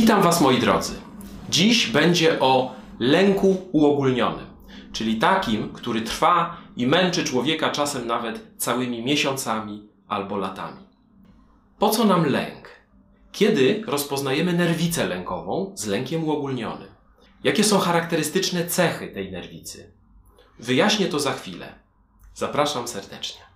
Witam Was moi drodzy. Dziś będzie o lęku uogólnionym, czyli takim, który trwa i męczy człowieka czasem nawet całymi miesiącami albo latami. Po co nam lęk? Kiedy rozpoznajemy nerwicę lękową z lękiem uogólnionym? Jakie są charakterystyczne cechy tej nerwicy? Wyjaśnię to za chwilę. Zapraszam serdecznie.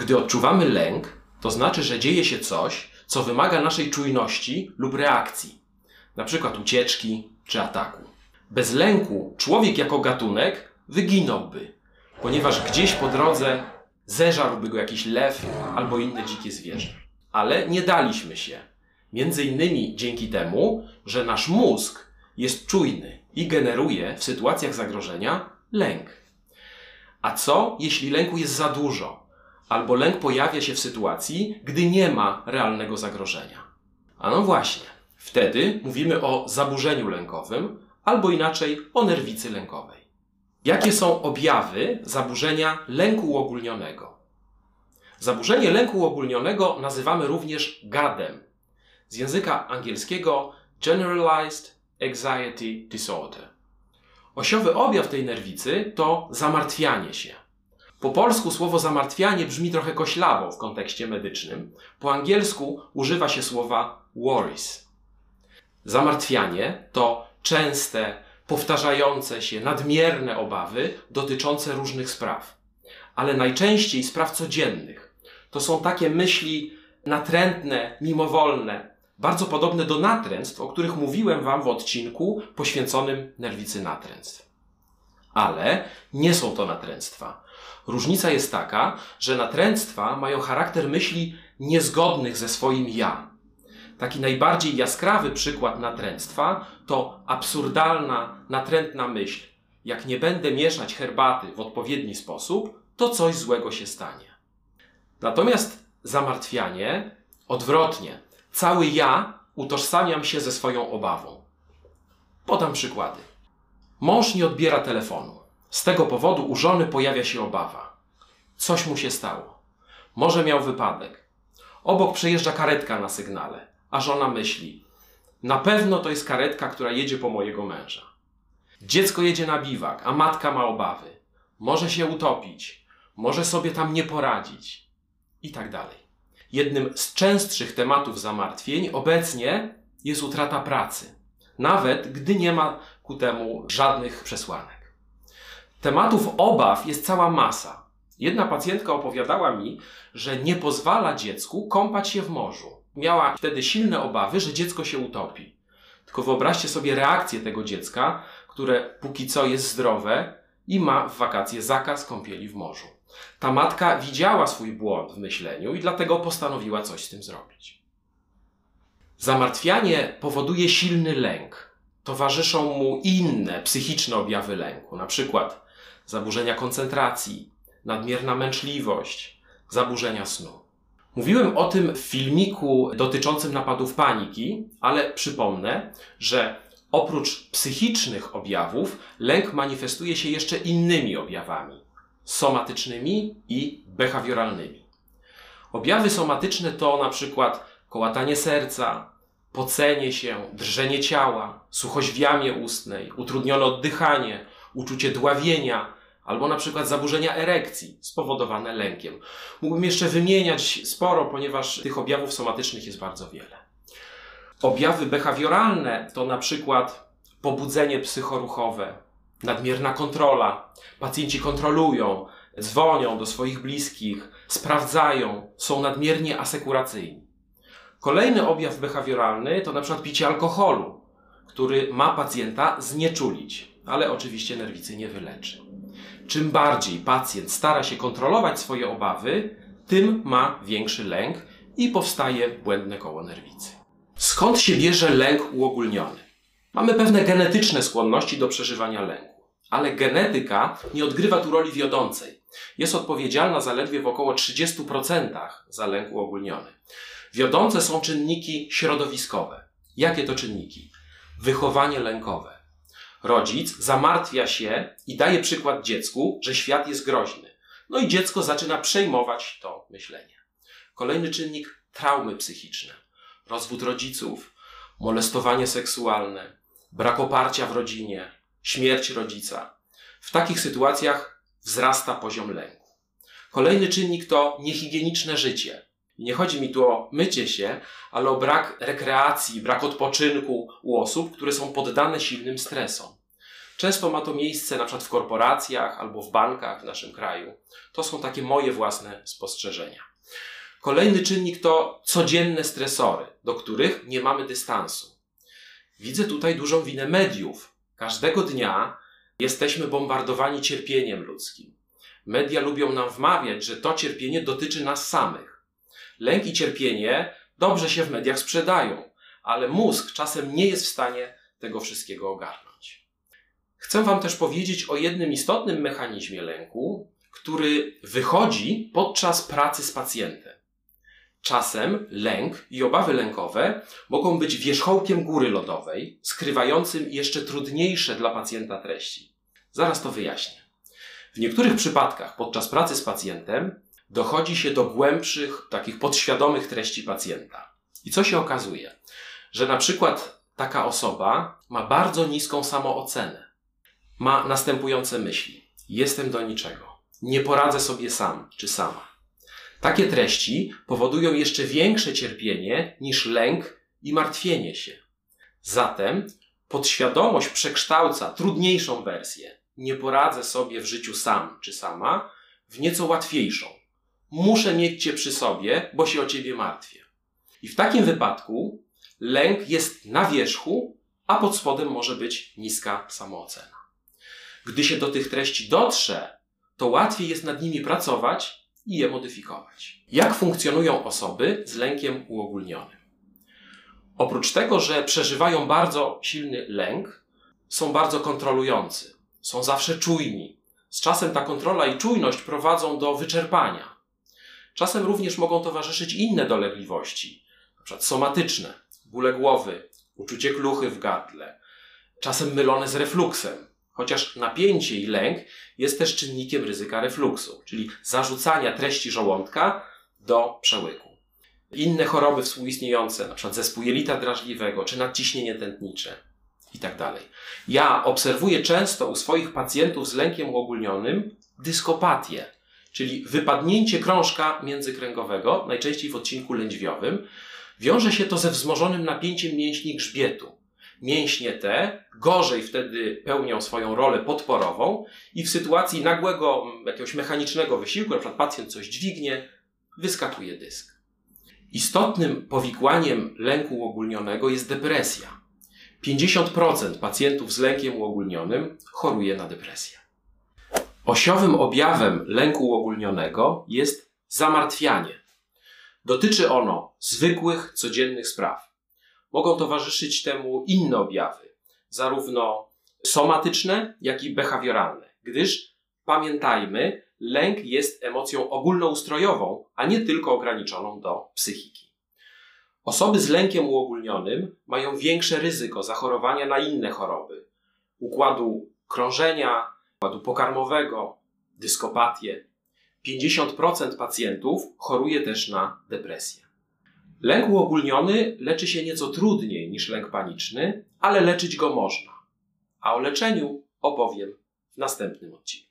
Gdy odczuwamy lęk, to znaczy, że dzieje się coś, co wymaga naszej czujności lub reakcji, przykład ucieczki czy ataku. Bez lęku człowiek jako gatunek wyginąłby, ponieważ gdzieś po drodze zeżarłby go jakiś lew albo inne dzikie zwierzę. Ale nie daliśmy się. Między innymi dzięki temu, że nasz mózg jest czujny i generuje w sytuacjach zagrożenia lęk. A co, jeśli lęku jest za dużo? Albo lęk pojawia się w sytuacji, gdy nie ma realnego zagrożenia. A no właśnie, wtedy mówimy o zaburzeniu lękowym, albo inaczej o nerwicy lękowej. Jakie są objawy zaburzenia lęku uogólnionego? Zaburzenie lęku uogólnionego nazywamy również GAD-em. Z języka angielskiego Generalized Anxiety Disorder. Osiowy objaw tej nerwicy to zamartwianie się. Po polsku słowo zamartwianie brzmi trochę koślawo w kontekście medycznym. Po angielsku używa się słowa worries. Zamartwianie to częste, powtarzające się, nadmierne obawy dotyczące różnych spraw, ale najczęściej spraw codziennych. To są takie myśli natrętne, mimowolne, bardzo podobne do natręctw, o których mówiłem Wam w odcinku poświęconym nerwicy natręctw. Ale nie są to natręctwa. Różnica jest taka, że natręctwa mają charakter myśli niezgodnych ze swoim ja. Taki najbardziej jaskrawy przykład natręctwa to absurdalna, natrętna myśl. Jak nie będę mieszać herbaty w odpowiedni sposób, to coś złego się stanie. Natomiast zamartwianie odwrotnie. Cały ja utożsamiam się ze swoją obawą. Podam przykłady. Mąż nie odbiera telefonu. Z tego powodu u żony pojawia się obawa. Coś mu się stało. Może miał wypadek. Obok przejeżdża karetka na sygnale, a żona myśli: Na pewno to jest karetka, która jedzie po mojego męża. Dziecko jedzie na biwak, a matka ma obawy. Może się utopić, może sobie tam nie poradzić i tak dalej. Jednym z częstszych tematów zamartwień obecnie jest utrata pracy, nawet gdy nie ma ku temu żadnych przesłanek. Tematów obaw jest cała masa. Jedna pacjentka opowiadała mi, że nie pozwala dziecku kąpać się w morzu. Miała wtedy silne obawy, że dziecko się utopi. Tylko wyobraźcie sobie reakcję tego dziecka, które póki co jest zdrowe i ma w wakacje zakaz kąpieli w morzu. Ta matka widziała swój błąd w myśleniu i dlatego postanowiła coś z tym zrobić. Zamartwianie powoduje silny lęk. Towarzyszą mu inne psychiczne objawy lęku, na przykład zaburzenia koncentracji, nadmierna męczliwość, zaburzenia snu. Mówiłem o tym w filmiku dotyczącym napadów paniki, ale przypomnę, że oprócz psychicznych objawów, lęk manifestuje się jeszcze innymi objawami somatycznymi i behawioralnymi. Objawy somatyczne to na przykład kołatanie serca, pocenie się, drżenie ciała, suchość w jamie ustnej, utrudnione oddychanie, uczucie dławienia, albo na przykład zaburzenia erekcji spowodowane lękiem. Mógłbym jeszcze wymieniać sporo, ponieważ tych objawów somatycznych jest bardzo wiele. Objawy behawioralne to na przykład pobudzenie psychoruchowe, nadmierna kontrola. Pacjenci kontrolują, dzwonią do swoich bliskich, sprawdzają, są nadmiernie asekuracyjni. Kolejny objaw behawioralny to na przykład picie alkoholu, który ma pacjenta znieczulić, ale oczywiście nerwicy nie wyleczy. Czym bardziej pacjent stara się kontrolować swoje obawy, tym ma większy lęk i powstaje błędne koło nerwicy. Skąd się bierze lęk uogólniony? Mamy pewne genetyczne skłonności do przeżywania lęku, ale genetyka nie odgrywa tu roli wiodącej. Jest odpowiedzialna zaledwie w około 30% za lęk uogólniony. Wiodące są czynniki środowiskowe. Jakie to czynniki? Wychowanie lękowe. Rodzic zamartwia się i daje przykład dziecku, że świat jest groźny. No i dziecko zaczyna przejmować to myślenie. Kolejny czynnik traumy psychiczne. Rozwód rodziców, molestowanie seksualne, brak oparcia w rodzinie, śmierć rodzica. W takich sytuacjach wzrasta poziom lęku. Kolejny czynnik to niehigieniczne życie. Nie chodzi mi tu o mycie się, ale o brak rekreacji, brak odpoczynku u osób, które są poddane silnym stresom. Często ma to miejsce na przykład w korporacjach albo w bankach w naszym kraju. To są takie moje własne spostrzeżenia. Kolejny czynnik to codzienne stresory, do których nie mamy dystansu. Widzę tutaj dużą winę mediów. Każdego dnia jesteśmy bombardowani cierpieniem ludzkim. Media lubią nam wmawiać, że to cierpienie dotyczy nas samych. Lęk i cierpienie dobrze się w mediach sprzedają, ale mózg czasem nie jest w stanie tego wszystkiego ogarnąć. Chcę Wam też powiedzieć o jednym istotnym mechanizmie lęku, który wychodzi podczas pracy z pacjentem. Czasem lęk i obawy lękowe mogą być wierzchołkiem góry lodowej, skrywającym jeszcze trudniejsze dla pacjenta treści. Zaraz to wyjaśnię. W niektórych przypadkach podczas pracy z pacjentem dochodzi się do głębszych, takich podświadomych treści pacjenta. I co się okazuje? Że na przykład taka osoba ma bardzo niską samoocenę. Ma następujące myśli: Jestem do niczego. Nie poradzę sobie sam czy sama. Takie treści powodują jeszcze większe cierpienie niż lęk i martwienie się. Zatem podświadomość przekształca trudniejszą wersję. Nie poradzę sobie w życiu sam czy sama w nieco łatwiejszą. Muszę mieć cię przy sobie, bo się o ciebie martwię. I w takim wypadku lęk jest na wierzchu, a pod spodem może być niska samoocena. Gdy się do tych treści dotrze, to łatwiej jest nad nimi pracować i je modyfikować. Jak funkcjonują osoby z lękiem uogólnionym? Oprócz tego, że przeżywają bardzo silny lęk, są bardzo kontrolujący, są zawsze czujni. Z czasem ta kontrola i czujność prowadzą do wyczerpania. Czasem również mogą towarzyszyć inne dolegliwości, np. somatyczne, bóle głowy, uczucie kluchy w gardle, czasem mylone z refluksem, chociaż napięcie i lęk jest też czynnikiem ryzyka refluksu, czyli zarzucania treści żołądka do przełyku. Inne choroby współistniejące, np. zespół jelita drażliwego czy nadciśnienie tętnicze itd. Tak ja obserwuję często u swoich pacjentów z lękiem uogólnionym dyskopatię, czyli wypadnięcie krążka międzykręgowego, najczęściej w odcinku lędźwiowym. Wiąże się to ze wzmożonym napięciem mięśni grzbietu mięśnie te gorzej wtedy pełnią swoją rolę podporową i w sytuacji nagłego jakiegoś mechanicznego wysiłku, na przykład pacjent coś dźwignie, wyskakuje dysk. Istotnym powikłaniem lęku uogólnionego jest depresja. 50% pacjentów z lękiem uogólnionym choruje na depresję. Osiowym objawem lęku uogólnionego jest zamartwianie. Dotyczy ono zwykłych, codziennych spraw mogą towarzyszyć temu inne objawy, zarówno somatyczne, jak i behawioralne, gdyż pamiętajmy, lęk jest emocją ogólnoustrojową, a nie tylko ograniczoną do psychiki. Osoby z lękiem uogólnionym mają większe ryzyko zachorowania na inne choroby układu krążenia, układu pokarmowego, dyskopatię. 50% pacjentów choruje też na depresję. Lęk uogólniony leczy się nieco trudniej niż lęk paniczny, ale leczyć go można. A o leczeniu opowiem w następnym odcinku.